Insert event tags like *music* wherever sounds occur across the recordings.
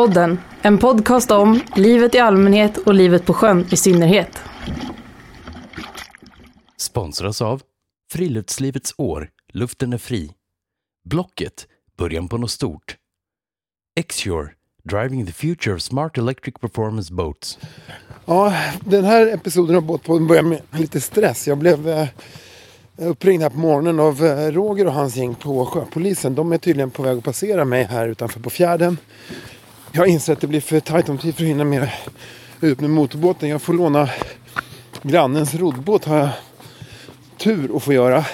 Båtpodden, en podcast om livet i allmänhet och livet på sjön i synnerhet. Sponsras av Friluftslivets år, luften är fri. Blocket, början på något stort. Xure, driving the future of smart electric performance boats. Ja, den här episoden av Båtpodden börjar med lite stress. Jag blev eh, uppringd här på morgonen av eh, Roger och hans gäng på sjöpolisen. De är tydligen på väg att passera mig här utanför på fjärden. Jag inser att det blir för tajt om tid för att hinna med ut med motorbåten. Jag får låna grannens roddbåt har jag tur att få göra.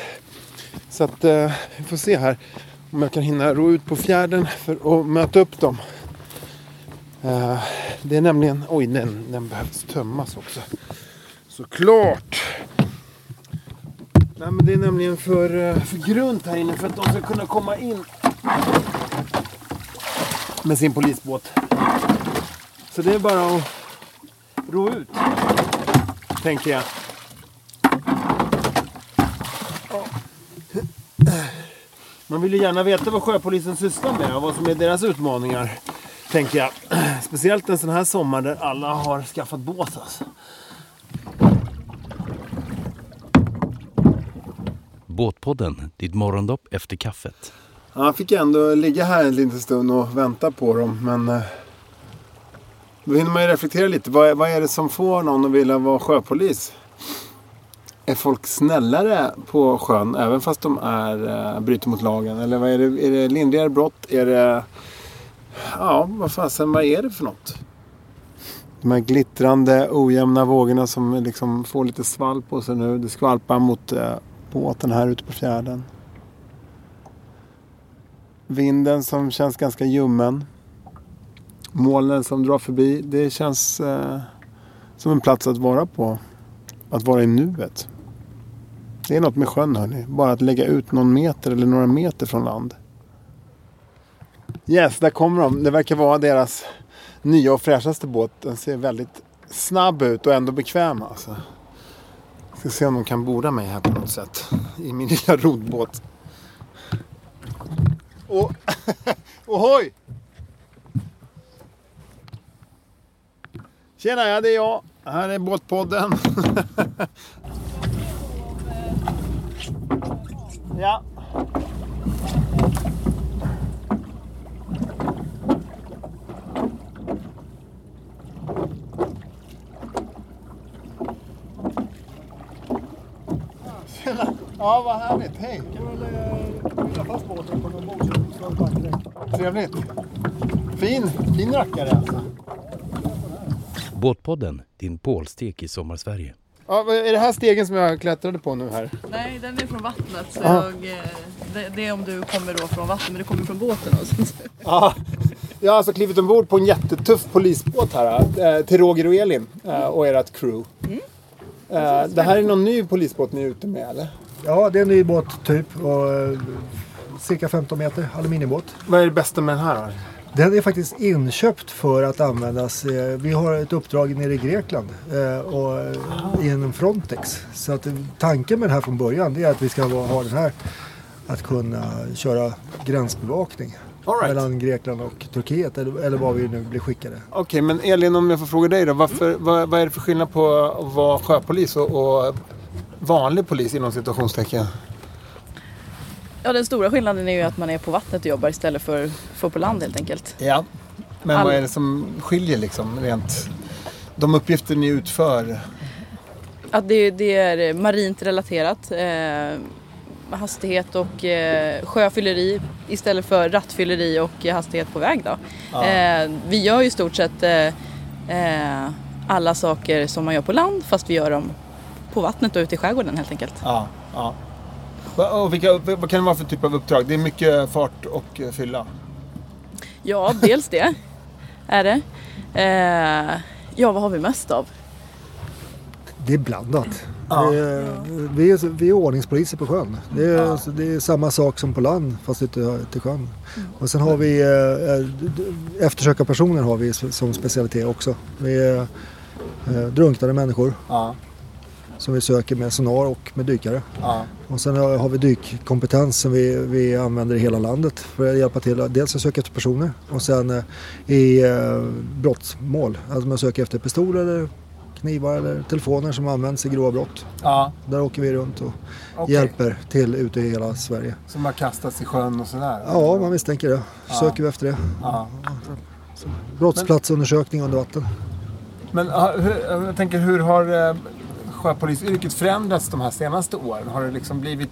Så att eh, vi får se här om jag kan hinna ro ut på fjärden för att möta upp dem. Eh, det är nämligen, oj den, den behövs tömmas också. Såklart! Nej men det är nämligen för, eh, för grunt här inne för att de ska kunna komma in med sin polisbåt. Så det är bara att ro ut, tänker jag. Man vill ju gärna veta vad sjöpolisen sysslar med och vad som är deras utmaningar. Tänker jag. Speciellt en sån här sommar där alla har skaffat båt alltså. Båtpodden, ditt morgondopp efter kaffet. Han jag fick ändå ligga här en liten stund och vänta på dem. Men eh, då hinner man ju reflektera lite. Vad är, vad är det som får någon att vilja vara sjöpolis? Är folk snällare på sjön även fast de är, eh, bryter mot lagen? Eller vad är, det, är det lindrigare brott? Är det... Ja, vad fasen, vad är det för något? De här glittrande ojämna vågorna som liksom får lite svall på sig nu. Det skvalpar mot eh, båten här ute på fjärden. Vinden som känns ganska ljummen. Molnen som drar förbi. Det känns eh, som en plats att vara på. Att vara i nuet. Det är något med sjön hörni. Bara att lägga ut någon meter eller några meter från land. Yes, där kommer de. Det verkar vara deras nya och fräschaste båt. Den ser väldigt snabb ut och ändå bekväm alltså. Ska se om de kan borda mig här på något sätt. I min *laughs* lilla roddbåt. Och, *laughs* ohoj! Tjena, ja det är jag. Här är Båtpodden. *laughs* ja. Tjena. *laughs* Ja, vad härligt. Hej. Trevligt. Fin, fin rackare alltså. Båtpodden, din pålstek i sommarsverige. Ja, är det här stegen som jag klättrade på nu här? Nej, den är från vattnet. Så Ja. jag, eh, det, det är om du kommer då från vattnet, men du kommer från båten. Och sånt. *laughs* Ja, jag har alltså klivit ombord på en jättetuff polisbåt här. eh, Till Roger och Elin eh, och ert crew. Eh, Det här är någon ny polisbåt ni är ute med eller? Ja, det är en ny båttyp. Och, eh, cirka 15 meter aluminiumbåt. Vad är det bästa med den här? Den är faktiskt inköpt för att användas. eh, Vi har ett uppdrag nere i Grekland eh, och inom Frontex. Så att eh, tanken med den här från början det är att vi ska ha den här att kunna köra gränsbevakning right. mellan Grekland och Turkiet eller, eller var vi nu blir skickade. Okej, men Elin om jag får fråga dig då. Varför, vad, vad är det för skillnad på att vara sjöpolis och, och vanlig polis inom situationstecken? Ja, den stora skillnaden är ju att man är på vattnet och jobbar istället för, för på land helt enkelt. Ja. Men All- vad är det som skiljer liksom rent? De uppgifter ni utför? Att det, det är marint relaterat. Eh, hastighet och eh, sjöfylleri istället för rattfylleri och hastighet på väg. Då. Eh, vi gör ju i stort sett eh, eh, alla saker som man gör på land fast vi gör dem på vattnet och ute i skärgården helt enkelt. Ja. ja. Och vilka, vad kan det vara för typ av uppdrag? Det är mycket fart och eh, fylla. Ja, dels det är det. Eh, ja, vad har vi mest av? Det är blandat. Ja. Det är, vi, är, vi är ordningspoliser på sjön. Det är, så det är samma sak som på land fast ute till sjön. Och sen har vi eh, eh, eftersökarpersoner har vi som specialitet också. Vi är eh, drunknade människor. Ja. Som vi söker med sonar och med dykare. Ja. Och sen har vi dykkompetens som vi, vi använder i hela landet för att hjälpa till. Dels att söka efter personer och sen eh, i eh, brottsmål. Alltså man söker efter pistoler eller knivar eller telefoner som används i grova brott. ja. Där åker vi runt och Okej. hjälper till ute i hela Sverige. Som har kastats i sjön och sådär? Ja, man misstänker det. Ja. Söker vi efter det. Ja. Brottsplatsundersökning under vatten. Men hur, jag tänker, hur har eh, sjöpolisyrket förändrats de här senaste åren? Har det liksom blivit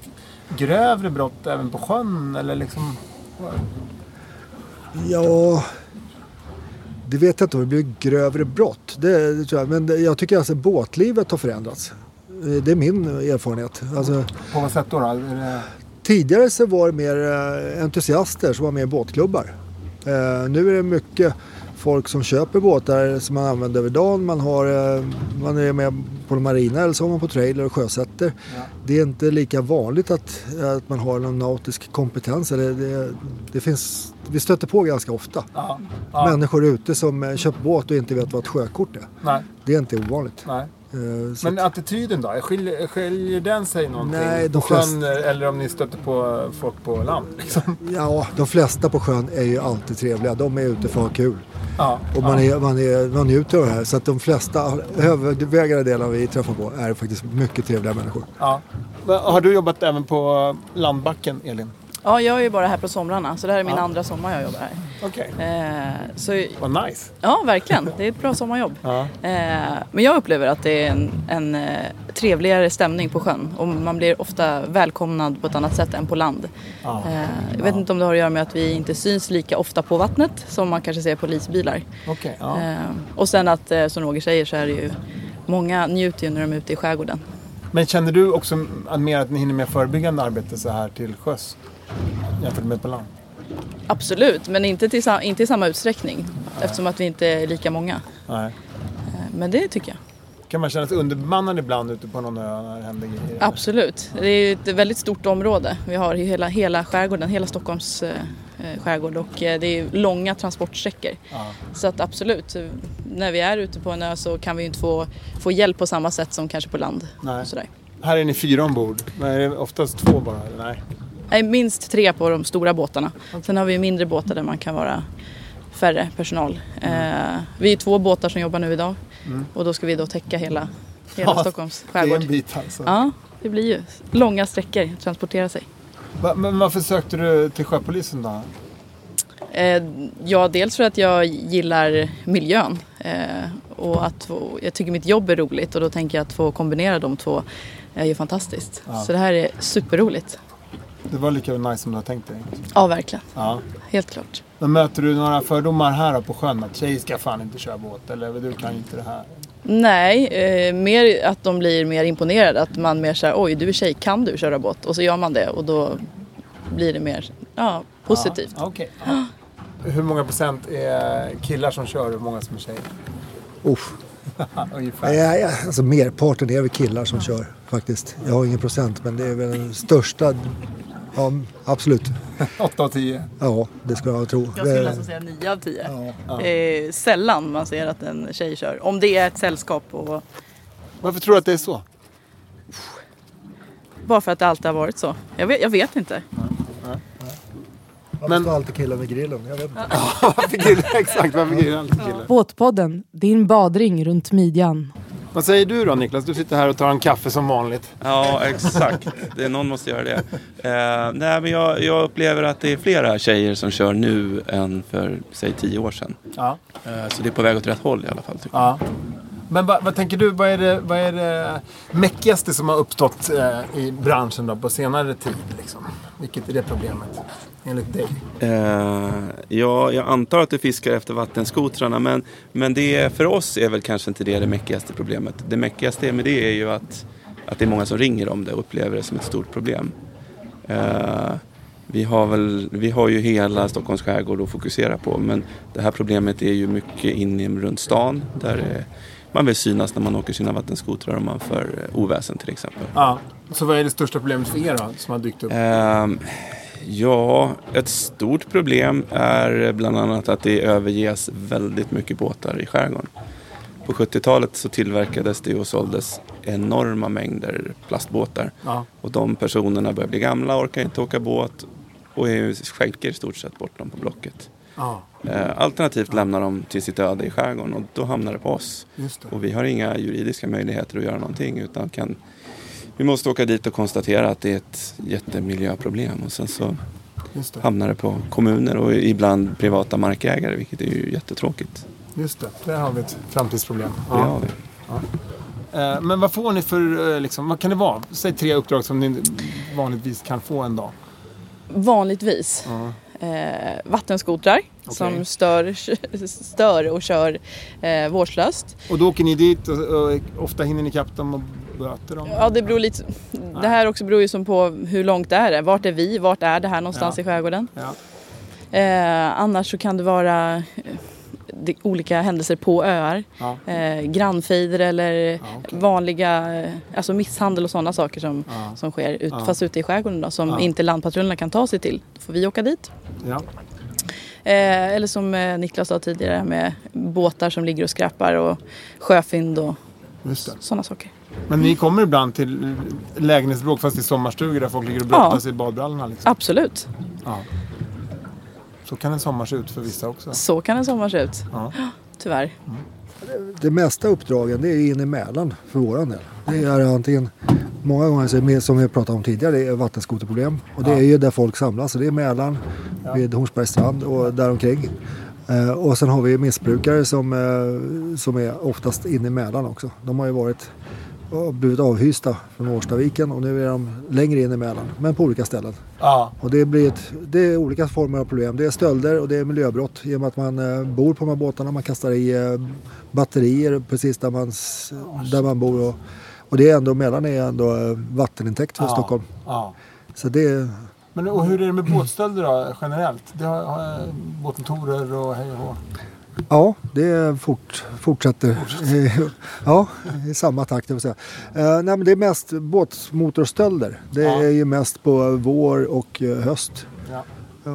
grövre brott även på sjön? Eller liksom... Ja, det vet jag inte om det blir grövre brott. Det, det tror jag. Men jag tycker alltså båtlivet har förändrats. Eh, Det är min erfarenhet. Alltså, På vad sätt då? då? Det... tidigare så var det mer eh, entusiaster som var med i båtklubbar. Eh, nu är det mycket folk som köper båtar som man använder över dagen. Man, har, eh, man är med på marina eller så har man på trailer och sjösätter. Ja. Det är inte lika vanligt att, att man har någon nautisk kompetens. Eller det, det finns, vi stöter på ganska ofta. Ja. ja. Människor ute som eh, köpt båt och inte vet vad ett sjökort är. Nej, Det är inte ovanligt. nej. Eh, så Men attityden då? Skiljer, skiljer den sig någonting Nej, de på sjön eller om ni stöter på folk på land? Liksom? ja, de flesta på sjön är ju alltid trevliga. De är ute för att ha kul. Ja. Och man, ja. är, man, är, man njuter av det här. Så att de flesta, övervägande delen vi träffar på är faktiskt mycket trevliga människor. Ja. Har du jobbat även på landbacken, Elin? Ja, jag är ju bara här på somrarna så det här är min Ja. andra sommar jag jobbar här. Okej. Eh, så, Vad nice. ja, verkligen. Det är ett bra sommarjobb. Ja. Eh, men jag upplever att det är en, en eh, trevligare stämning på sjön och man blir ofta välkomnad på ett annat sätt än på land. Ja. Eh, jag vet inte om det har att göra med att vi inte syns lika ofta på vattnet som man kanske ser på polisbilar. Okej. Ja. Eh, och sen att, eh, som Roger säger, så är det ju många njuter ju när de är ute i skärgården. Men känner du också att mer att ni hinner med förebyggande arbete så här till sjöss? Jämfört med på land? Absolut, men inte, till, inte i samma utsträckning eftersom att vi inte är lika många. Nej. Eh, men det tycker jag. Kan man känna sig underbemannad ibland ute på någon ö när det händer grejer? Absolut. Det är ett väldigt stort område. Vi har hela, hela skärgården, hela Stockholms eh, eh, skärgård och eh, det är långa transportsträckor. Ja. Så att absolut, när vi är ute på en ö så kan vi inte få, få hjälp på samma sätt som kanske på land. Nej. Här är ni fyra ombord. Men är det oftast två bara? Eller? Nej. Nej, minst tre på de stora båtarna. Sen har vi mindre båtar där man kan vara färre personal. Eh, vi är två båtar som jobbar nu idag och då ska vi då täcka hela, *laughs* hela Ja, Stockholms Det är skärgård. en bit alltså. Ja, det blir ju långa sträckor att transportera sig. Va, men varför sökte du till sjöpolisen då? Eh, ja, dels för att jag gillar miljön eh, och att få, jag tycker mitt jobb är roligt och då tänker jag att få kombinera de två är ju fantastiskt. Ja. Så det här är superroligt. Det var lika nice som du har tänkt dig. Ja, verkligen. Ja. Helt klart. Men möter du några fördomar här på sjön? Att tjejer ska fan inte köra båt. Eller du kan inte det här. Nej, eh, mer att de blir mer imponerade. Att man mer säger oj du är tjej, kan du köra båt? Och så gör man det och då blir det mer ja, positivt. Ja, okej. Ja. Hur många procent är killar som kör och hur många som är tjejer? Uff. *laughs* Ungefär. Ja, ja, alltså merparten är väl killar som kör faktiskt. Jag har ingen procent men det är väl den största. Ja, absolut. 8 av 10. Ja, det skulle jag tro. Jag skulle Eh, nästan säga 9 av 10. Ja. Det är sällan man ser att en tjej kör. Om det är ett sällskap och Varför tror du att det är så? bara för att det alltid har varit så. Jag vet, jag vet inte. Varför Men- står alltid killar vid grillen? Jag vet inte. Varför killar? *laughs* Exakt, varför killar alltid killar? Båtpodden, din badring runt midjan. Vad säger du då Niklas? Du sitter här och tar en kaffe som vanligt. Ja, exakt. Det, någon måste göra det. Eh, nej, men jag, jag upplever att det är flera tjejer som kör nu än för, säg, tio år sedan. Ja. Eh, så det är på väg åt rätt håll i alla fall. Tycker jag. ja. Men vad, vad tänker du, vad är, det, vad är det mäckigaste som har uppstått eh, i branschen då på senare tid? Liksom? Vilket är det problemet enligt dig? Uh, ja, jag antar att du fiskar efter vattenskotrarna, men, men det för oss är väl kanske inte det det mäckigaste problemet. Det mäckigaste med det är ju att, att det är många som ringer om det och upplever det som ett stort problem. Uh, vi, har väl, vi har ju hela Stockholms skärgård att fokusera på, men det här problemet är ju mycket inne runt stan där det man vill synas när man åker sina vattenskotrar och man för eh, oväsen till exempel. Ja. Så vad är det största problemet för er då, som har dykt upp? Ehm, ja, ett stort problem är bland annat att det överges väldigt mycket båtar i skärgården. på 70-talet så tillverkades det och såldes enorma mängder plastbåtar. Ja. Och de personerna börjar bli gamla, orkar inte åka båt och skänker i stort sett bort dem på Blocket. Ja, Eh, Alternativt lämnar dem till sitt öde i skärgården och då hamnar det på oss. just det. Och vi har inga juridiska möjligheter att göra någonting utan kan, vi måste åka dit och konstatera att det är ett jättemiljöproblem och sen så Just det. hamnar det på kommuner och ibland privata markägare vilket är ju jättetråkigt. Just det. Där har vi ett framtidsproblem. Det har vi. Eh, Men vad får ni för, eh, liksom, vad kan det vara? Säg tre uppdrag som ni vanligtvis kan få en dag. Vanligtvis eh, vattenskotrar som stör, stör och kör eh, vårdslöst. Och då åker ni dit och, och ofta hinner ni ikapp dem och böter dem? Ja, det beror lite... Det här också beror ju som på hur långt det är. Vart är vi? Vart är det här någonstans Ja. i skärgården? Ja. Eh, annars så kan det vara det, olika händelser på öar. Ja. Eh, grannfejder eller okej. vanliga eh, alltså misshandel och sådana saker som, Ja. som sker. Ut, Ja. Fast ute i skärgården då, som Ja. inte landpatrullerna kan ta sig till. Då får vi åka dit. Ja. Eh, eller som eh, Niklas sa tidigare med båtar som ligger och skräpar och sjöfynd och sådana saker. Men ni kommer ibland till lägenhetsbråk fast i sommarstugor där folk ligger och brottas i badbrallorna liksom? Absolut, Ja. Så kan en sommar se ut för vissa också. så kan en sommar se ut. Ja. *gasps* Tyvärr. Det mesta uppdragen det är inne i Mälaren för våran del. Det är antingen, många gånger så är det, som vi pratade om tidigare, det är vattenskoterproblem. Och det är ju där folk samlas. Så det är Mälaren, vid Hornsbergs strand och däromkring. Eh, och sen har vi missbrukare som, eh, som är oftast inne i Mälaren också. De har ju varit och blivit avhysta från Årstaviken och nu är de längre in i Mälaren, men på olika ställen. Ja. Och det, blir ett, det är olika former av problem. Det är stölder och det är miljöbrott i och med att man eh, bor på de här båtarna. Man kastar i eh, batterier precis där man, där man bor. Och, och det är ändå, Mälaren är ändå eh, vattenintäkt för Ja. Stockholm. ja. Så det, Men och hur är det med båtstölder då generellt? Det har, har båtmotorer och hej och hå. Ja, det fort, fortsätter. ja, i samma takt. Jag säga. Eh, nej, men det är mest båtmotorstölder. Det Ja. är ju mest på vår och eh, höst. Ja. Ja,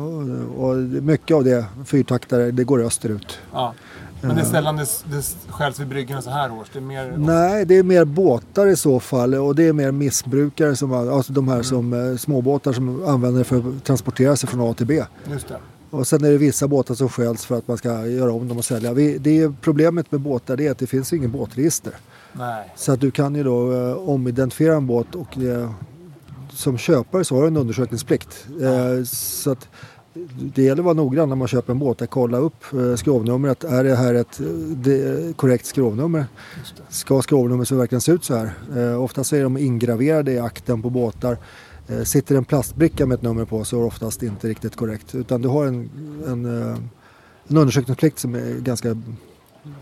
och mycket av det, fyrtaktare, det går österut. Ja. Men det är sällan det, det stjäls vid bryggorna så här års. Det är mer... Nej, det är mer båtar i så fall och det är mer missbrukare som alltså de här som eh, småbåtar som använder det för att transportera sig från A till B. Just det. Och sen är det vissa båtar som stjäls för att man ska göra om dem och sälja. Vi, det är problemet med båtar det är att det finns ingen båtregister. Nej. Så att du kan ju då eh, omidentifiera en båt och eh, som köpare så har du en undersökningsplikt. Eh, så att det gäller att vara noggrann när man köper en båt. Att kolla upp eh, skrovnumret. Är det här ett eh, det, korrekt skrovnummer? Ska skrovnumret så verkligen se ut så här? Eh, oftast är de ingraverade i akten på båtar. Eh, sitter en plastbricka med ett nummer på så är det oftast inte riktigt korrekt. Utan du har en, en, eh, en undersökningsplikt som är ganska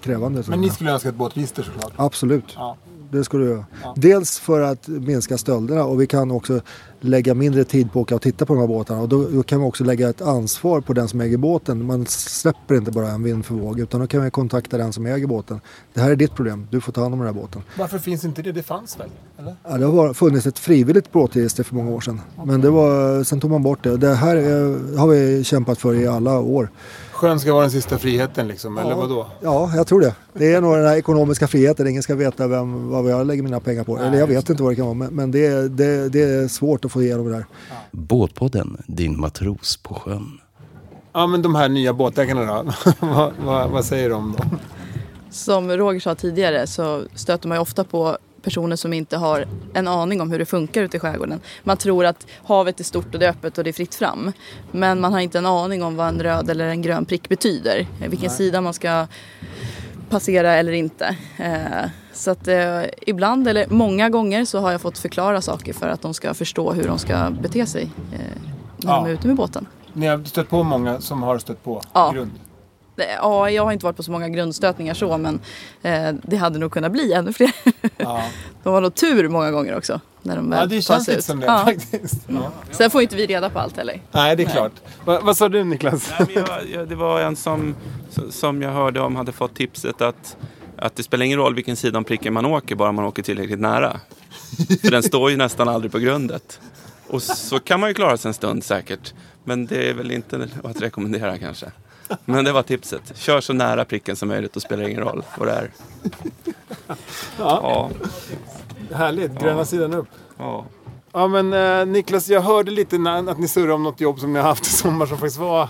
krävande. Men ni skulle önska ett båtregister såklart? Absolut. Ja. Det skulle du göra. Ja. Dels för att minska stölderna och vi kan också lägga mindre tid på att åka och titta på de här båtarna. Och då, då kan vi också lägga ett ansvar på den som äger båten. Man släpper inte bara en vind för våg utan då kan vi kontakta den som äger båten. Det här är ditt problem, du får ta hand om den här båten. Varför finns inte det? Det fanns väl? Eller? Ja, det har funnits ett frivilligt båtregister för många år sedan. Men det var, sen tog man bort det. Det här är, har vi kämpat för i alla år. Sjön ska vara den sista friheten liksom, eller vadå? Ja, jag tror det. Det är nog den här ekonomiska friheten. Ingen ska veta vem, vad jag lägger mina pengar på. Eller jag vet inte vad det kan vara. Men, men det, är- det, det är svårt att få igenom det där. Båtpodden, din matros på sjön. Ja, men de här nya båtägarna då? *laughs* vad, vad, vad säger de om dem? Som Roger sa tidigare så stöter man ju ofta på personer som inte har en aning om hur det funkar ute i skärgården. Man tror att havet är stort och det är öppet och det är fritt fram. Men man har inte en aning om vad en röd eller en grön prick betyder. Vilken sida man ska passera eller inte. Eh, så att eh, ibland, eller många gånger, så har jag fått förklara saker för att de ska förstå hur de ska bete sig eh, när Ja. de är ute med båten. Ni har stött på många som har stött på Ja. grund? Ja, jag har inte varit på så många grundstötningar så men eh, det hade nog kunnat bli ännu fler. Ja, *laughs* De har nog tur många gånger också. När de ja det känns lite ut. som det Ja. faktiskt. Ja. Sen får inte vi reda på allt heller. Nej, det är klart. Va, vad sa du Niklas? Nej, men jag, jag, det var en som, som jag hörde om hade fått tipset att, att det spelar ingen roll vilken sida om pricken man åker, bara man åker tillräckligt nära. För den står ju nästan aldrig på grundet. Och så kan man ju klara sig en stund säkert. Men det är väl inte att rekommendera kanske. Men det var tipset. Kör så nära pricken som möjligt och spelar ingen roll vad det är. Ja. Härligt, gröna sidan upp. ja. Ja men eh, Niklas, jag hörde lite när, att ni surrade om något jobb som ni har haft i sommar som faktiskt var...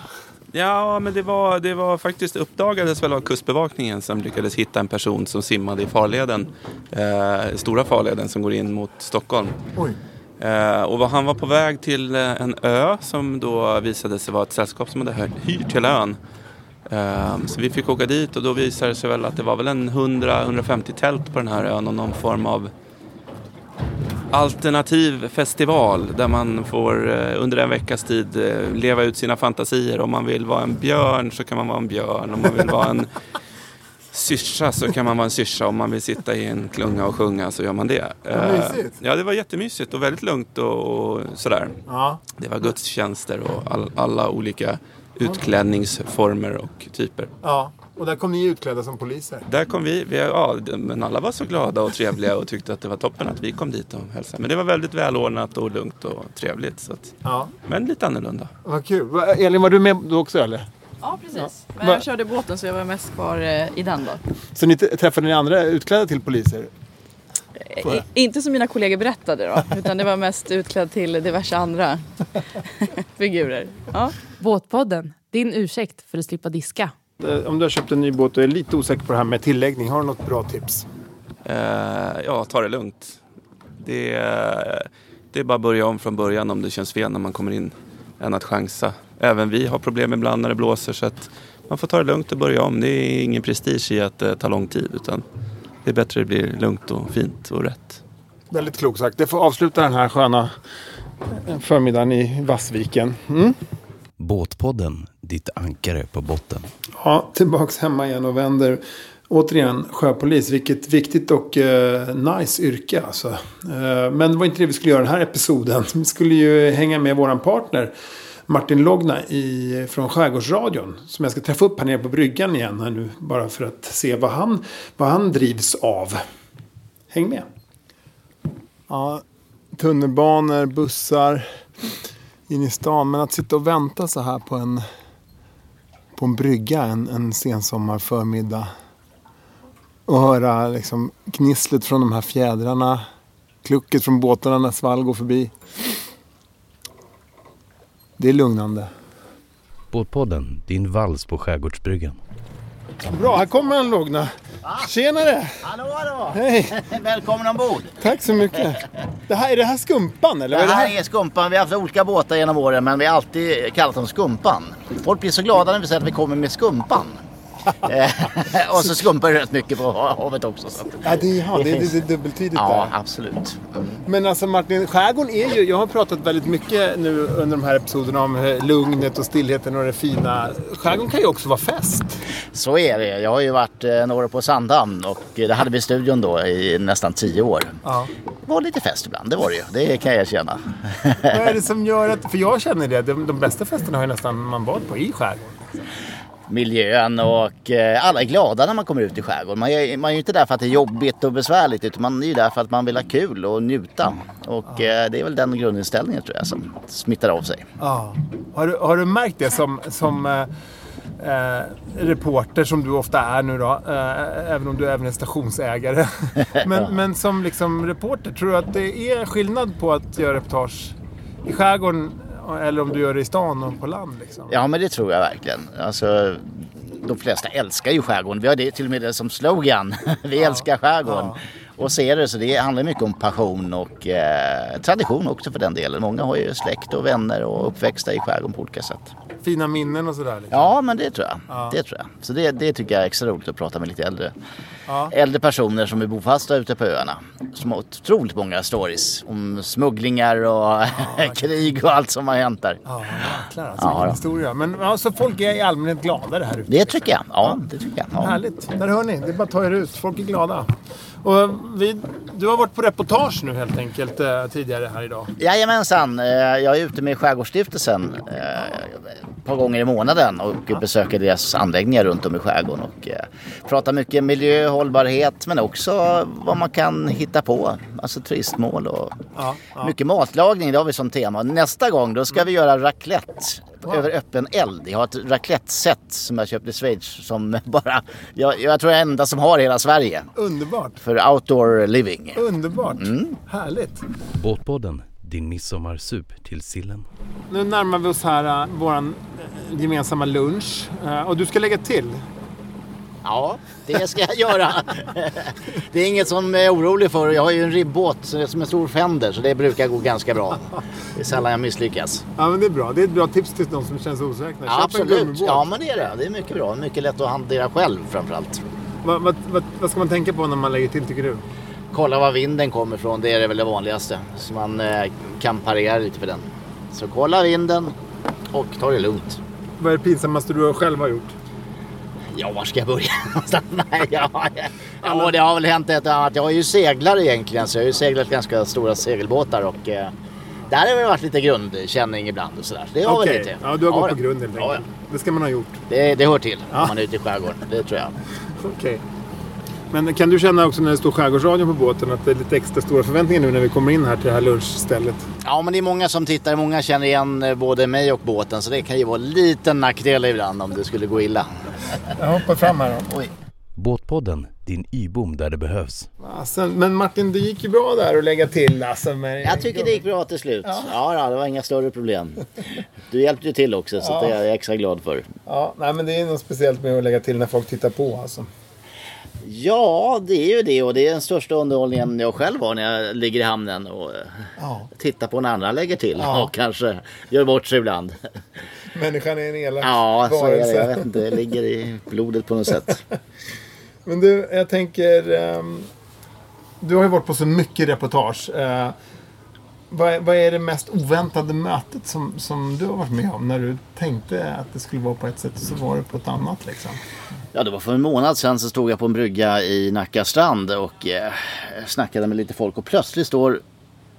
Ja, men det var, det var faktiskt uppdagades väl av Kustbevakningen som lyckades hitta en person som simmade i farleden. Eh, stora farleden som går in mot Stockholm. Oj. Eh, och var- han var på väg till eh, en ö som då visade sig vara ett sällskap som hade hyrt hela ön. Eh, så vi fick åka dit och då visade det sig väl att det var väl en 100-150 tält på den här ön och någon form av alternativ festival där man får eh, under en veckas tid eh, leva ut sina fantasier. Om man vill vara en björn så kan man vara en björn. Om man vill vara en syrsa så kan man vara en syrsa. Om man vill sitta i en klunga och sjunga så gör man det. Eh, mysigt. Ja, det var jättemysigt och väldigt lugnt och, sådär. Ja. Det var gudstjänster och all, alla olika utklädningsformer och typer. ja. Och där kom ni utklädda som poliser. Där kom vi, vi ja, men alla var så glada och trevliga och tyckte att det var toppen att vi kom dit och hälsade. Men det var väldigt välordnat och lugnt och trevligt. Så att, Ja. men lite annorlunda. Vad kul. Elin, var du med då också eller? Ja, precis. Men Va- jag körde båten så jag var mest kvar eh, i den då. Så ni träffade ni andra utklädda till poliser? Jag? I, inte som mina kollegor berättade då, *laughs* utan det var mest utklädd till diverse andra *laughs* figurer. Ja. Båtpodden, din ursäkt för att slippa diska. Eh, Om du har köpt en ny båt och är lite osäker på det här med tilläggning, har du något bra tips? Eh, ja, ta det lugnt. Det, är- det är bara att börja om från början om det känns fel när man kommer in än att chansa. Även vi har problem ibland när det blåser så att man får ta det lugnt och börja om. Det är ingen prestige i att det tar lång tid utan det är bättre att det blir lugnt och fint och rätt. Väldigt klokt sagt. Det får avsluta den här sköna eh, förmiddagen i Vassviken. Mm? Båtpodden, ditt ankare på botten. Ja, tillbaks hemma igen och vänder. Återigen, sjöpolis. Vilket viktigt och eh, nice yrke alltså. Eh, men det var inte det vi skulle göra den här episoden. Vi skulle ju hänga med våran partner Martin Logna i, från Skärgårdsradion. Som jag ska träffa upp här nere på bryggan igen här nu. Bara för att se vad han, vad han drivs av. Häng med. Ja, tunnelbanor, bussar in i stan. Men att sitta och vänta så här på en på en brygga en, en sensommarförmiddag. Och höra liksom gnisslet från de här fjädrarna. Klucket från båtarna när svall går förbi. Det är lugnande. Båtpodden, din vals på Skärgårdsbryggan. Bra, här kommer han Logna. Tjenare! Hallå, hallå! Hej! *laughs* Välkommen ombord! Tack så mycket. Det här, är det här Skumpan eller? Det vad är här är Skumpan. Vi har haft olika båtar genom åren men vi har alltid kallat dem Skumpan. Folk blir så glada när vi säger att vi kommer med Skumpan. Eh, *laughs* och så skumpar det rätt mycket på havet också. Så. Ja, det, ja, det, det, det är dubbeltydigt Ja, där. absolut. Mm. Men alltså Martin, skärgården är ju, jag har pratat väldigt mycket nu under de här episoderna om eh, lugnet och stillheten och det fina. Skärgården kan ju också vara fest. Så är det. Jag har ju varit eh, några år på Sandhamn och det hade vi i studion då i nästan tio år. Ja. Det var lite fest ibland, det var det ju. Det kan jag erkänna. Vad är det *laughs* som gör att, för jag känner det, de, de bästa festerna har ju nästan man varit på i skärgården. Miljön och eh, alla är glada när man kommer ut i skärgården. Man är, man är ju inte där för att det är jobbigt och besvärligt utan man är ju där för att man vill ha kul och njuta. Och eh, det är väl den grundinställningen tror jag som smittar av sig. Ja. Har, du, har du märkt det som, som eh, eh, reporter som du ofta är nu då, eh, även om du även är stationsägare. *laughs* men, men som liksom reporter, tror du att det är skillnad på att göra reportage i skärgården eller om du gör det i stan och på land? Liksom? Ja men det tror jag verkligen. Alltså, de flesta älskar ju skärgården. Vi har det till och med det som slogan. *laughs* Vi älskar skärgården. Och ser det så det handlar mycket om passion och eh, tradition också för den delen. Många har ju släkt och vänner och uppväxta i skärgården på olika sätt. Fina minnen och sådär? Liksom. Ja, men det tror jag. Det tror jag. Så det, det tycker jag är extra roligt att prata med lite äldre, äldre personer som är bofasta ute på öarna. Som har otroligt många stories om smugglingar och *laughs* krig och allt som har hänt där. Ja, jäklar alltså. Ja, historia. Men alltså, folk är i allmänhet glada det här ute. Det tycker jag. Ja, det tycker jag. Ja. Härligt. Där hör ni. Det är bara att ta er ut. Folk är glada. Och vi, du har varit på reportage nu helt enkelt eh, tidigare här idag. Jajamensan, eh, jag är ute med Skärgårdsstiftelsen eh, ett par gånger i månaden och besöker deras anläggningar runt om i skärgården och pratar mycket miljö, hållbarhet men också vad man kan hitta på. Alltså turistmål och mycket matlagning. Det har vi som tema. Nästa gång då ska vi göra raclette över öppen eld. Jag har ett raclette-set som jag köpte i Schweiz som *laughs* bara, jag, jag tror jag är den enda som har i hela Sverige. Underbart. För outdoor living. Underbart. Härligt. Båtpodden, din midsommarsup till sillen. Nu närmar vi oss här uh, våran eh, gemensamma lunch. Eh, och du ska lägga till. Ja, det ska jag göra. *laughs* Det är inget som jag är orolig för. Jag har ju en ribbåt som är stor Fender så det brukar gå ganska bra. Det är sällan jag misslyckas. Ja, men det är bra. Det är ett bra tips till de som känns osäkra. Ja, absolut. Ja, men det är det. Det är mycket bra. Mycket lätt att hantera själv framförallt. Vad, vad, vad, vad ska man tänka på när man lägger till tycker du? Kolla var vinden kommer ifrån. Det är väl det vanligaste. Så man eh, kan parera lite för den. Så kolla vinden och ta det lugnt. Vad är det pinsammaste du själv har gjort? Ja, var ska jag börja *laughs* någonstans? Nej, *laughs* ja, ja, det har väl hänt ett annat. Jag är ju seglare egentligen, så jag har ju seglat ganska stora segelbåtar och eh, där har det varit lite grundkänning ibland och sådär. Så det har väl Okej. lite. Ja, du har gått det. på grund helt Ja, enkelt. Det ska man ha gjort. det, det hör till Ja. om man är ute i skärgården. Det tror jag. *laughs* Okej. Men kan du känna också när det står Skärgårdsradion på båten att det är lite extra stora förväntningar nu när vi kommer in här till det här lunchstället? Ja, men det är många som tittar. Många känner igen eh, både mig och båten, så det kan ju vara en liten nackdel ibland om det skulle gå illa. Jag hoppar fram här då. Oj. Båtpodden, din y-bom där det behövs. Alltså, men Martin, det gick ju bra där att lägga till alltså, med Jag tycker det gick bra till slut. Ja, ja, det var inga större problem. Du hjälpte ju till också, så det är jag extra glad för. Ja, nej, men det är något speciellt med att lägga till när folk tittar på alltså. Ja, det är ju det och det är den största underhållningen jag själv har när jag ligger i hamnen och eh, Ja. tittar på när andra lägger till Ja. och kanske gör bort sig ibland. Människan är en elak Ja, så är det. Jag varelse. vet inte, det ligger i blodet på något sätt. *laughs* Men du, jag tänker... ehm, du har ju varit på så mycket reportage. Eh, vad, är- vad är det mest oväntade mötet som, som du har varit med om? När du tänkte att det skulle vara på ett sätt och så var det på ett annat liksom. Ja, det var för en månad sedan så stod jag på en brygga i Nacka strand och eh, snackade med lite folk och plötsligt står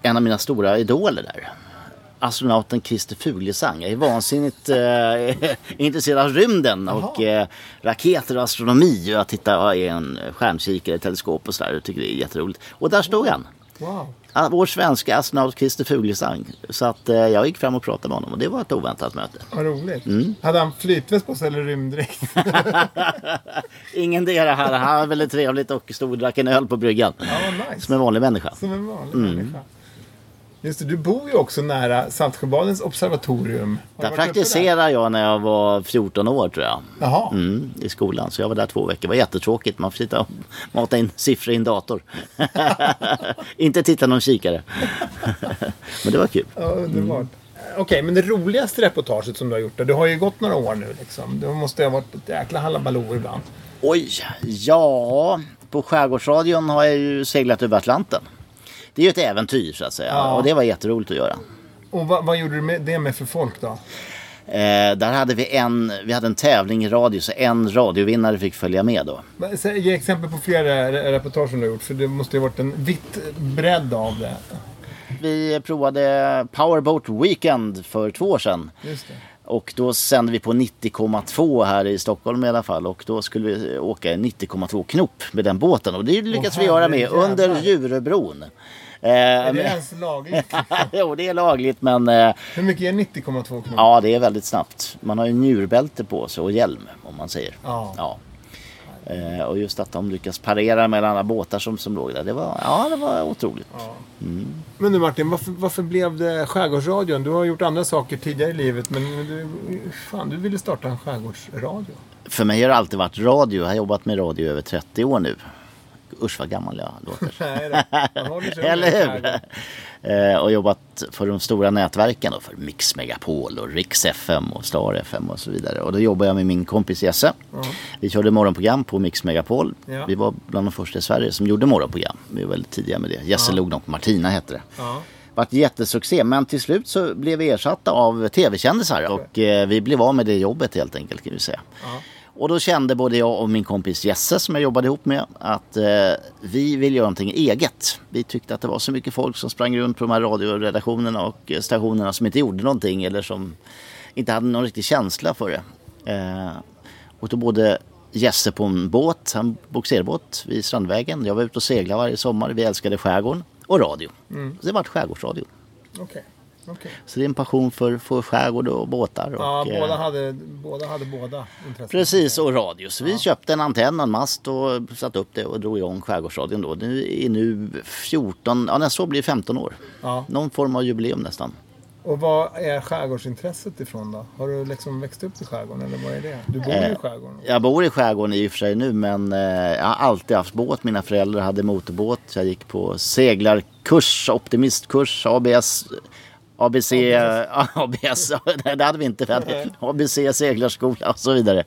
en av mina stora idoler där. Astronauten Christer Fuglesang. Jag är vansinnigt eh, *laughs* intresserad av rymden och eh, raketer och astronomi. Jag tittar i en stjärnkikare, ett teleskop och sådär och tycker det är jätteroligt. Och där stod han. Wow. Vår svenska astronaut Christer Fuglesang. Så att eh, jag gick fram och pratade med honom och det var ett oväntat möte. Vad roligt. Mm. Hade han flytväst på sig eller rymddräkt? *laughs* Ingen del här. Han var väldigt trevligt och stod och drack en öl på bryggan. Ja, nice. Som en vanlig människa. Som en vanlig Mm. människa. Just det, du bor ju också nära Saltsjöbadens observatorium. Har Där praktiserade jag när jag var 14 år tror jag. Jaha. Mm, I skolan. Så jag var där två veckor. Det var jättetråkigt. Man får sitta och mata in siffror i en dator. *laughs* Inte titta någon kikare. *laughs* Men det var kul. Ja, underbart. Okej, men det roligaste reportaget som du har gjort då? Du har ju gått några år nu liksom. Det måste ha varit ett jäkla halabaloo ibland. Oj, ja. På Skärgårdsradion har jag ju seglat över Atlanten. Det är ju ett äventyr så att säga. Ja. Och det var jätteroligt att göra. Och vad, vad gjorde du med det med för folk då? Eh, där hade vi en, vi hade en tävling i radio så en radiovinnare fick följa med då. Ge exempel på flera re- reportage som du har gjort. För det måste ju ha varit en vitt bredd av det. Vi provade Powerboat Weekend för två år sedan. Och då sände vi på 90,2 här i Stockholm i alla fall. Och då skulle vi åka i 90,2 knop med den båten. Och det lyckades Åh, vi göra med under Djuröbron. Eh, Är det ens lagligt? *laughs* jo, det är lagligt men eh, Hur mycket är 90,2 knop? ja, det är väldigt snabbt. Man har ju njurbälte på sig och hjälm om man säger. Ja. Ja. Eh, och just att de lyckas parera mellan alla båtar som, som låg där. Det var, ja, det var otroligt. Men du Martin, varför, varför blev det Skärgårdsradion? Du har gjort andra saker tidigare i livet. Men du, fan, du ville starta en skärgårdsradio. För mig har det alltid varit radio. Jag har jobbat med radio i över 30 år nu. Usch vad gammal jag låter. *laughs* Nej *laughs* Eller hur? Eh, och jobbat för de stora nätverken då, för Mix Megapol och Rix FM och Star FM och så vidare. Och då jobbar jag med min kompis Jesse. Vi körde morgonprogram på Mix Megapol. Ja. Vi var bland de första i Sverige som gjorde morgonprogram. Vi var väldigt tidiga med det. Jesse log nog på Martina hette det. Ja. Vart jättesuccé men till slut så blev vi ersatta av tv-kändisar och eh, vi blev av med det jobbet helt enkelt kan vi säga. Och då kände både jag och min kompis Jesse som jag jobbade ihop med att eh, vi vill göra någonting eget. Vi tyckte att det var så mycket folk som sprang runt på de här radioredaktionerna och eh, stationerna som inte gjorde någonting eller som inte hade någon riktig känsla för det. Eh, och då både gäster på en båt, en bogserbåt vid Strandvägen. Jag var ute och seglade varje sommar. Vi älskade skärgården och radio. Så det var skärgårdsradio. Okej. Okej. Så det är en passion för, för skärgård och båtar. Ja, och, eh, båda hade båda, hade båda intressen. Precis, och radio. Så vi köpte en antenn och en mast och satte upp det och drog igång Skärgårdsradion då. Nu är nu 14, ja nästa år blir det 15 år. Ja. Någon form av jubileum nästan. Och vad är skärgårdsintresset ifrån då? Har du liksom växt upp i skärgården eller vad är det? Du bor ju i skärgården. Jag bor i skärgården i och för sig nu men eh, jag har alltid haft båt. Mina föräldrar hade motorbåt. Jag gick på seglarkurs, optimistkurs, ABS. ABC, ABS, *laughs* det hade vi inte. Vi hade ABC seglarskola och så vidare.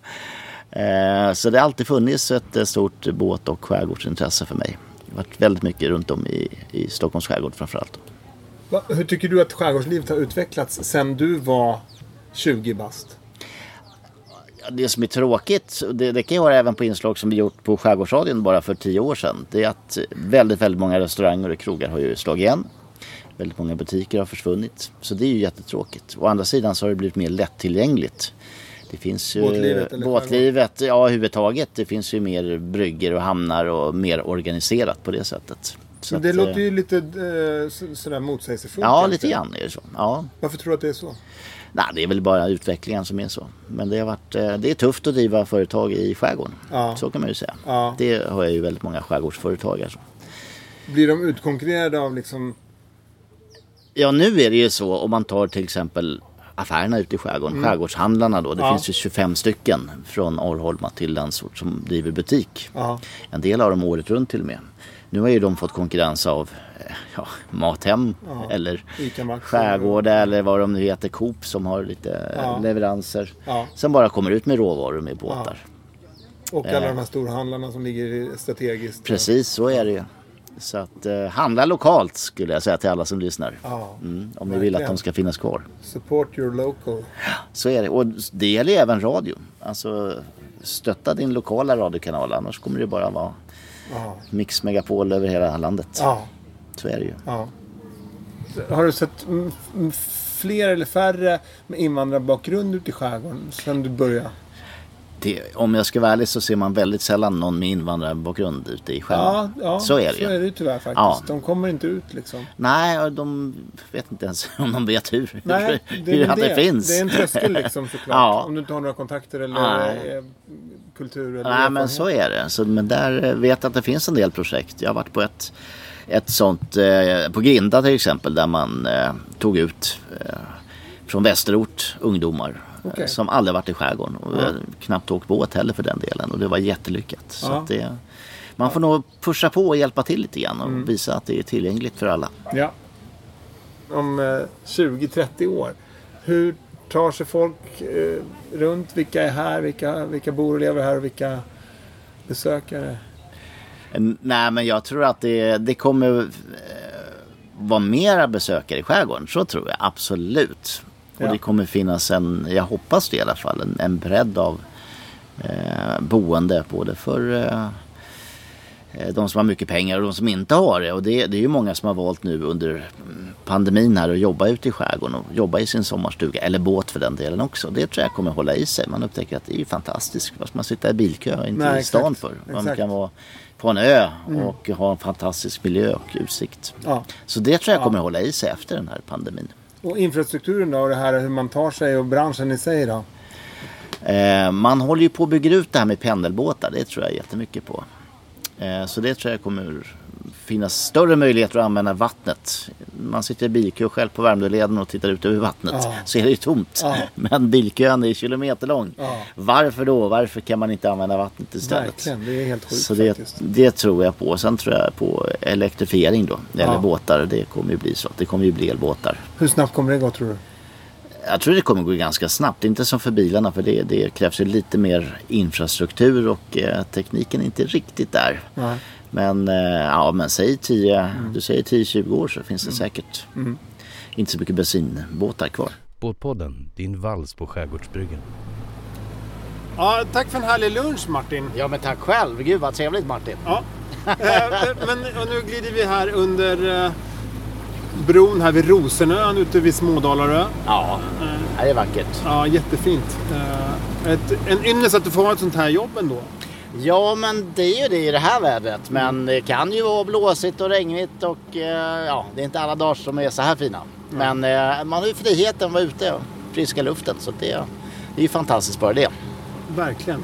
Eh, Så det har alltid funnits ett eh, stort båt och skärgårdsintresse för mig. Det har varit väldigt mycket runt om i, i Stockholms skärgård framförallt. Va, hur tycker du att skärgårdslivet har utvecklats sen du var 20 bast? Det som är tråkigt, det, det kan jag höra även på inslag som vi gjort på Skärgårdsradion bara för tio år sedan. Det är att väldigt, väldigt många restauranger och krogar har ju slagit igen. Väldigt många butiker har försvunnit. Så det är ju jättetråkigt. Å andra sidan så har det blivit mer lättillgängligt. Det finns ju Båtlivet eller båtlivet, ja överhuvudtaget. Det finns ju mer brygger och hamnar och mer organiserat på det sättet. Så Men det att, låter eh, ju lite eh, så, sådär motsägelsefullt. Ja, kanske. lite grann är det så. Ja. Varför tror du att det är så? Nej, det är väl bara utvecklingen som är så. Men det har varit, eh, det är tufft att driva företag i skärgården. Ja. Så kan man ju säga. Ja. Det har jag ju väldigt många skärgårdsföretag. Alltså. Blir de utkonkurrerade av liksom... Ja, nu är det ju så om man tar till exempel affärerna ute i skärgården, skärgårdshandlarna då. Det Mm. Ja. finns ju 25 stycken från Arholma till Landsort som driver butik. Ja. En del av dem året runt till och med. Nu har ju de fått konkurrens av eh, ja, Mathem eller Ica Maxi. Skärgård eller vad de nu heter, Coop som har lite Ja. leveranser. Ja. Som bara kommer ut med råvaror med båtar. Och alla de här storhandlarna som ligger strategiskt. Precis, så är det ju. Så att eh, handla lokalt skulle jag säga till alla som lyssnar. Ja. Mm, om ni vill att de ska finnas kvar. Support your local. Så är det. Och det gäller även radio. Alltså stötta din lokala radiokanal annars kommer det bara vara Ja. Mix Megapol över hela landet. Ja. Så är det ju. ja. Har du sett fler eller färre med invandrarbakgrund ute i skärgården sen du började? Det, om jag ska vara ärlig så ser man väldigt sällan någon med invandrarbakgrund ute i skärgården. Ja, ja, så är det så är ju. det ju tyvärr faktiskt. Ja. De kommer inte ut liksom. Nej, de vet inte ens *laughs* om de vet hur, Nej, det hur det, det. finns. Det är en tröskel liksom *laughs* såklart. Ja. Om du inte har några kontakter eller Nej. eh, kultur eller Nej men så är det. Så, men där eh, vet jag att det finns en del projekt. Jag har varit på ett, ett sånt eh, på Grinda till exempel där man eh, tog ut eh, från Västerort ungdomar Eh, som aldrig varit i skärgården och eh, knappt åkt båt heller för den delen och det var jättelyckat. Så Ja. att det, man får nog pusha på och hjälpa till lite grann och Mm. visa att det är tillgängligt för alla. Ja. Om eh, 20-30 år. Hur tar sig folk eh, runt? Vilka är här? Vilka, vilka bor och lever här? Och vilka besökare? Nej men jag tror att det, det kommer eh, vara mera besökare i skärgården. Så tror jag absolut. Och Ja. det kommer finnas en, jag hoppas det i alla fall, en, en bredd av eh, boende både för eh, eh, de som har mycket pengar och de som inte har det. Och det, det är ju många som har valt nu under mm, pandemin här att jobba ute i skärgården och jobba i sin sommarstuga eller båt för den delen också. Det tror jag kommer hålla i sig. Man upptäcker att det är ju fantastiskt. Vad ska man sitta i bilkö inte Nej, i stan exakt. för? Man Exakt. kan vara på en ö och ha en fantastisk miljö och utsikt. Ja. Så det tror jag kommer hålla i sig efter den här pandemin. Och infrastrukturen då? Och det här hur man tar sig och branschen i sig då? Eh, man håller ju på att bygga ut det här med pendelbåtar. Det tror jag jättemycket på. Eh, så det tror jag kommer finnas större möjligheter att använda vattnet. Man sitter i bilkö själv på Värmdöleden och tittar ut över vattnet. Ja. Så är det ju tomt. Ja. *laughs* Men bilkön är kilometerlång. Ja. Varför då? Varför kan man inte använda vattnet istället? Verkligen, det är helt sjukt Så det, det tror jag på. Sen tror jag på elektrifiering då. Eller Ja. båtar. Det kommer ju bli så. Det kommer ju bli elbåtar. Hur snabbt kommer det gå tror du? Jag tror det kommer gå ganska snabbt. Inte som för bilarna för det, det krävs ju lite mer infrastruktur och eh, tekniken är inte riktigt där. Nej. Men, eh, ja, men säg 10, du säger 10-20 år så finns det säkert inte så mycket bensinbåtar kvar. Båtpodden, din vals på Skärgårdsbryggen. Ja, tack för en härlig lunch Martin. Ja men tack själv. Gud vad trevligt Martin. Ja. Eh, men och nu glider vi här under eh, bron här vid Rosenön ute vid Smådalarö. Ja, det är vackert. Ja, jättefint. Eh, Ett, en ynnest att du får ha ett sånt här jobb ändå. Ja, men det är ju det i det här vädret. Men det kan ju vara blåsigt och regnigt och eh, ja, det är inte alla dagar som är så här fina. Men eh, man har ju friheten att vara ute och friska luften så det, det är ju fantastiskt bara det. Verkligen.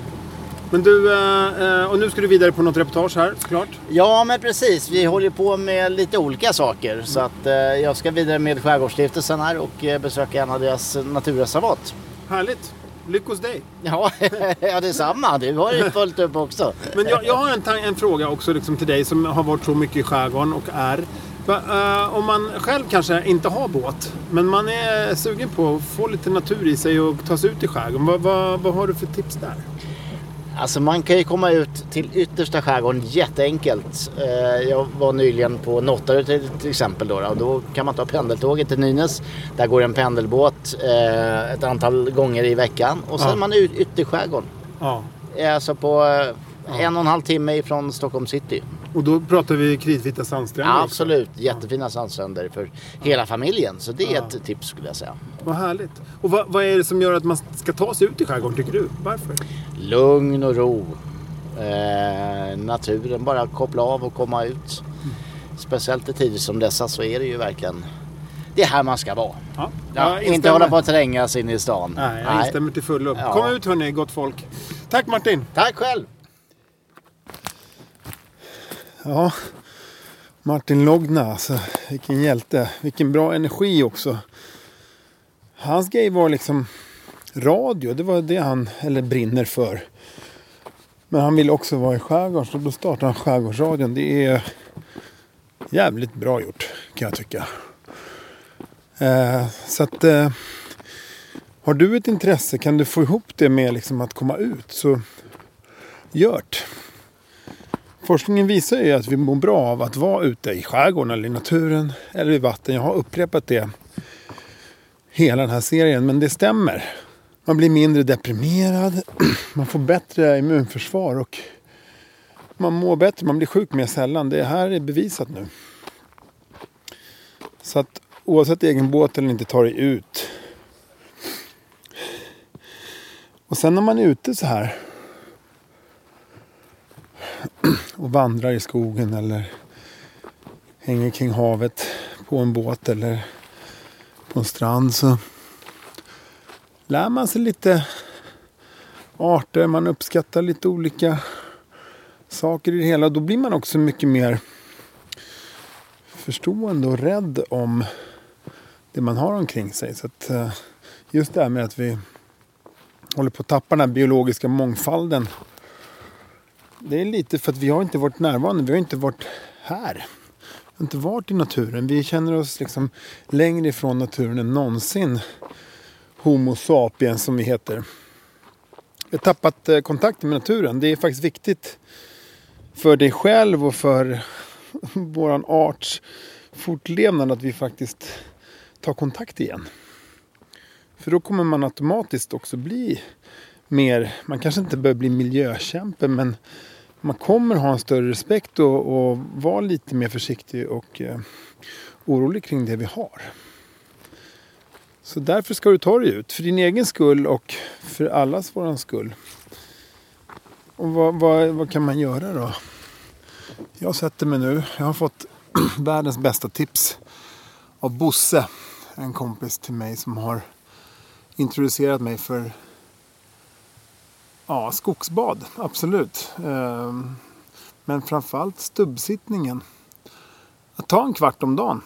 Men du, eh, och nu ska du vidare på något reportage här såklart. Ja, men precis. Vi håller på med lite olika saker. Så att jag ska vidare med Skärgårdsstiftelsen här och besöka en av deras naturreservat. Härligt. Lycka hos dig. Ja, *laughs* ja detsamma. Du har ju fullt upp också. Men jag, jag har en, en fråga också liksom till dig som har varit så mycket i skärgården och är. Eh, om man själv kanske inte har båt, men man är sugen på att få lite natur i sig och ta sig ut i skärgården. Vad, vad, vad har du för tips där? Alltså man kan ju komma ut till yttersta skärgården jätteenkelt. Eh, Jag var nyligen på Nottarö till, exempel då. Och då kan man ta pendeltåget till Nynäs. Där går en pendelbåt eh, ett antal gånger i veckan. Och sen Ja. är man ut ytterskärgården. Ja. Alltså på eh, en och en halv timme ifrån Stockholm city. Och då pratar vi kritvita sandstränder Ja, också. absolut, jättefina sandstränder för hela familjen. Så det är ett tips skulle jag säga. Vad härligt. Och vad, vad är det som gör att man ska ta sig ut i skärgården tycker du? Varför? Lugn och ro. Eh, naturen, bara koppla av och komma ut. Speciellt i tider som dessa så är det ju verkligen det är här man ska vara. Ja, Ja, inte hålla på att trängas in i stan. Nej, jag instämmer till fullo. Ja. Kom ut hörni, gott folk. Tack Martin. Tack själv! Ja, Martin Logna alltså. Vilken hjälte. Vilken bra energi också. Hans grej var liksom radio. Det var det han, eller brinner för. Men han ville också vara i skärgården så då startade han Skärgårdsradion. Det är jävligt bra gjort kan jag tycka. Eh, så att eh, har du ett intresse kan du få ihop det med liksom att komma ut så gör det. Forskningen visar ju att vi mår bra av att vara ute i skärgården eller i naturen eller i vatten. Jag har upprepat det hela den här serien, men det stämmer. Man blir mindre deprimerad, *clears throat* man får bättre immunförsvar och man mår bättre, man blir sjuk mer sällan. Det här är bevisat nu. Så att oavsett egen båt eller inte, ta dig ut. Och sen när man är ute så här och vandrar i skogen eller hänger kring havet på en båt eller på en strand så lär man sig lite arter, man uppskattar lite olika saker i det hela. Då blir man också mycket mer förstående och rädd om det man har omkring sig. Så att, eh, just det här med att vi håller på att tappa den här biologiska mångfalden det är lite för att vi har inte varit närvarande. Vi har inte varit här. Vi har inte varit i naturen. Vi känner oss liksom längre ifrån naturen än någonsin. Homo sapiens som vi heter. Vi har tappat eh, kontakten med naturen. Det är faktiskt viktigt för dig själv och för *laughs* våran arts fortlevnad att vi faktiskt tar kontakt igen. För då kommer man automatiskt också bli mer, man kanske inte behöver bli miljökämpe men man kommer ha en större respekt och, och vara lite mer försiktig och eh, orolig kring det vi har. Så därför ska du ta dig ut, för din egen skull och för allas våran skull. Och vad, vad, vad kan man göra då? Jag sätter mig nu, jag har fått *clears throat* världens bästa tips av Bosse, en kompis till mig som har introducerat mig för Ja, skogsbad, absolut. Ehm, men framförallt stubbsittningen. Att ta en kvart om dagen.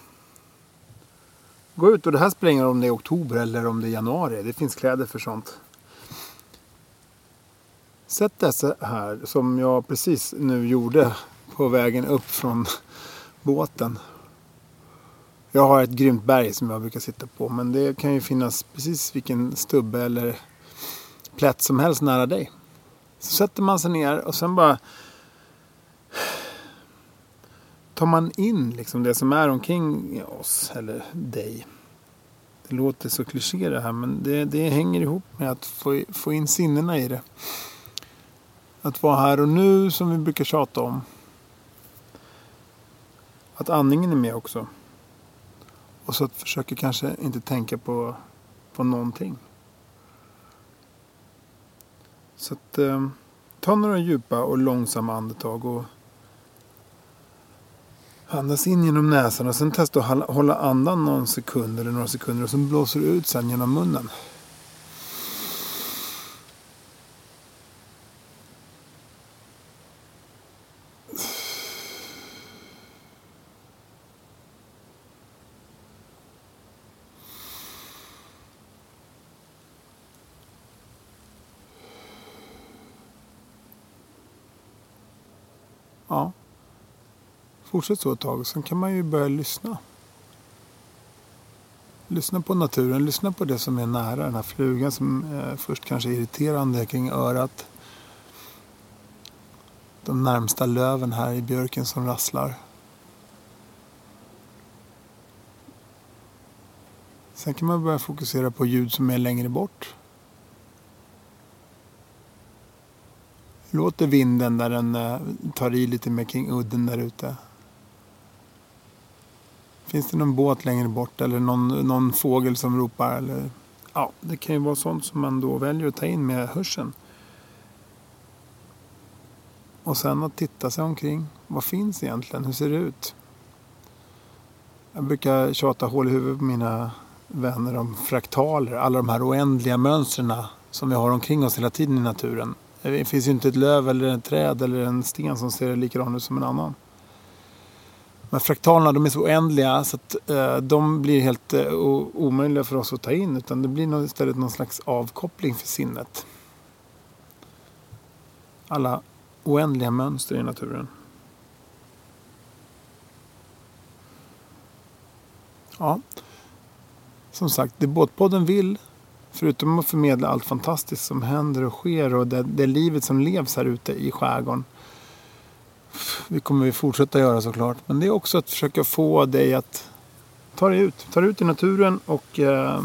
Gå ut och det här spelar ingen roll om det är oktober eller om det är januari. Det finns kläder för sånt. Sätt dessa här som jag precis nu gjorde på vägen upp från båten. Jag har ett grymt berg som jag brukar sitta på men det kan ju finnas precis vilken stubbe eller plätt som helst nära dig. Så sätter man sig ner och sen bara tar man in liksom det som är omkring oss eller dig. Det låter så kliché det här men det, det hänger ihop med att få, få in sinnena i det. Att vara här och nu som vi brukar tjata om. Att andningen är med också. Och så att försöka kanske inte tänka på, på någonting. Så att eh, ta några djupa och långsamma andetag och andas in genom näsan och sen testa att hålla- andan någon sekund eller några sekunder och sen blåser du ut sen genom munnen. Ja. Fortsätt så ett tag. Sen kan man ju börja lyssna. Lyssna på naturen. Lyssna på det som är nära. Den här flugan som eh, först kanske är irriterande kring örat. De närmsta löven här i björken som rasslar. Sen kan man börja fokusera på ljud som är längre bort. Låter vinden där den eh, tar i lite mer kring udden där ute. Finns det någon båt längre bort eller någon, någon fågel som ropar? Eller, ja, det kan ju vara sånt som man då väljer att ta in med hörseln. Och sen att titta sig omkring. Vad finns egentligen? Hur ser det ut? Jag brukar tjata hål i huvudet på mina vänner om fraktaler. Alla de här oändliga mönstren som vi har omkring oss hela tiden i naturen. Det finns ju inte ett löv eller ett träd eller en sten som ser likadan ut som en annan här fraktalerna de är så oändliga så att eh, de blir helt eh, omöjliga för oss att ta in. Utan det blir nog istället någon slags avkoppling för sinnet. Alla oändliga mönster i naturen. Ja, som sagt, det Båtpodden vill Förutom att förmedla allt fantastiskt som händer och sker och det, det livet som levs här ute i skärgården. Det kommer vi fortsätta göra såklart. Men det är också att försöka få dig att ta dig ut. Ta dig ut i naturen och eh,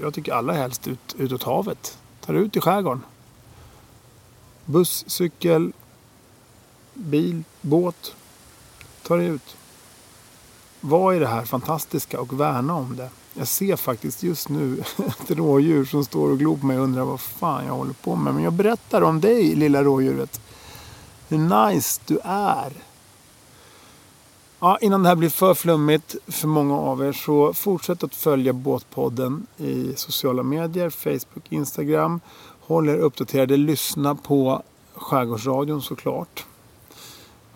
jag tycker allra helst ut, utåt havet. Ta dig ut i skärgården. Buss, cykel, bil, båt. Ta dig ut. Vad är det här fantastiska och värna om det. Jag ser faktiskt just nu *laughs* ett rådjur som står och glor på mig och undrar vad fan jag håller på med. Men jag berättar om dig lilla rådjuret. Hur nice du är. Ja, innan det här blir för flummigt för många av er så fortsätt att följa Båtpodden i sociala medier, Facebook, Instagram. Håll er uppdaterade, lyssna på Skärgårdsradion såklart.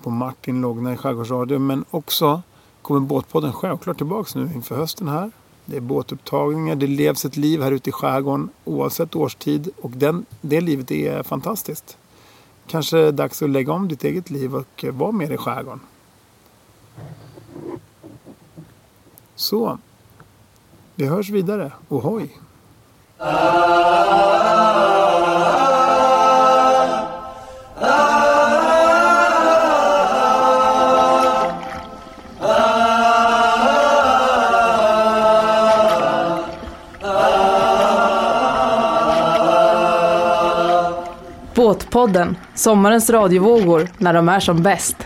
På Martin Logna i Skärgårdsradion men också kommer Båtpodden självklart tillbaks nu inför hösten här. Det är båtupptagningar, det levs ett liv här ute i skärgården oavsett årstid och den, det livet är fantastiskt. Kanske är det dags att lägga om ditt eget liv och vara mer i skärgården. Så, vi hörs vidare. Ohoj! Podden sommarens radiovågor när de är som bäst.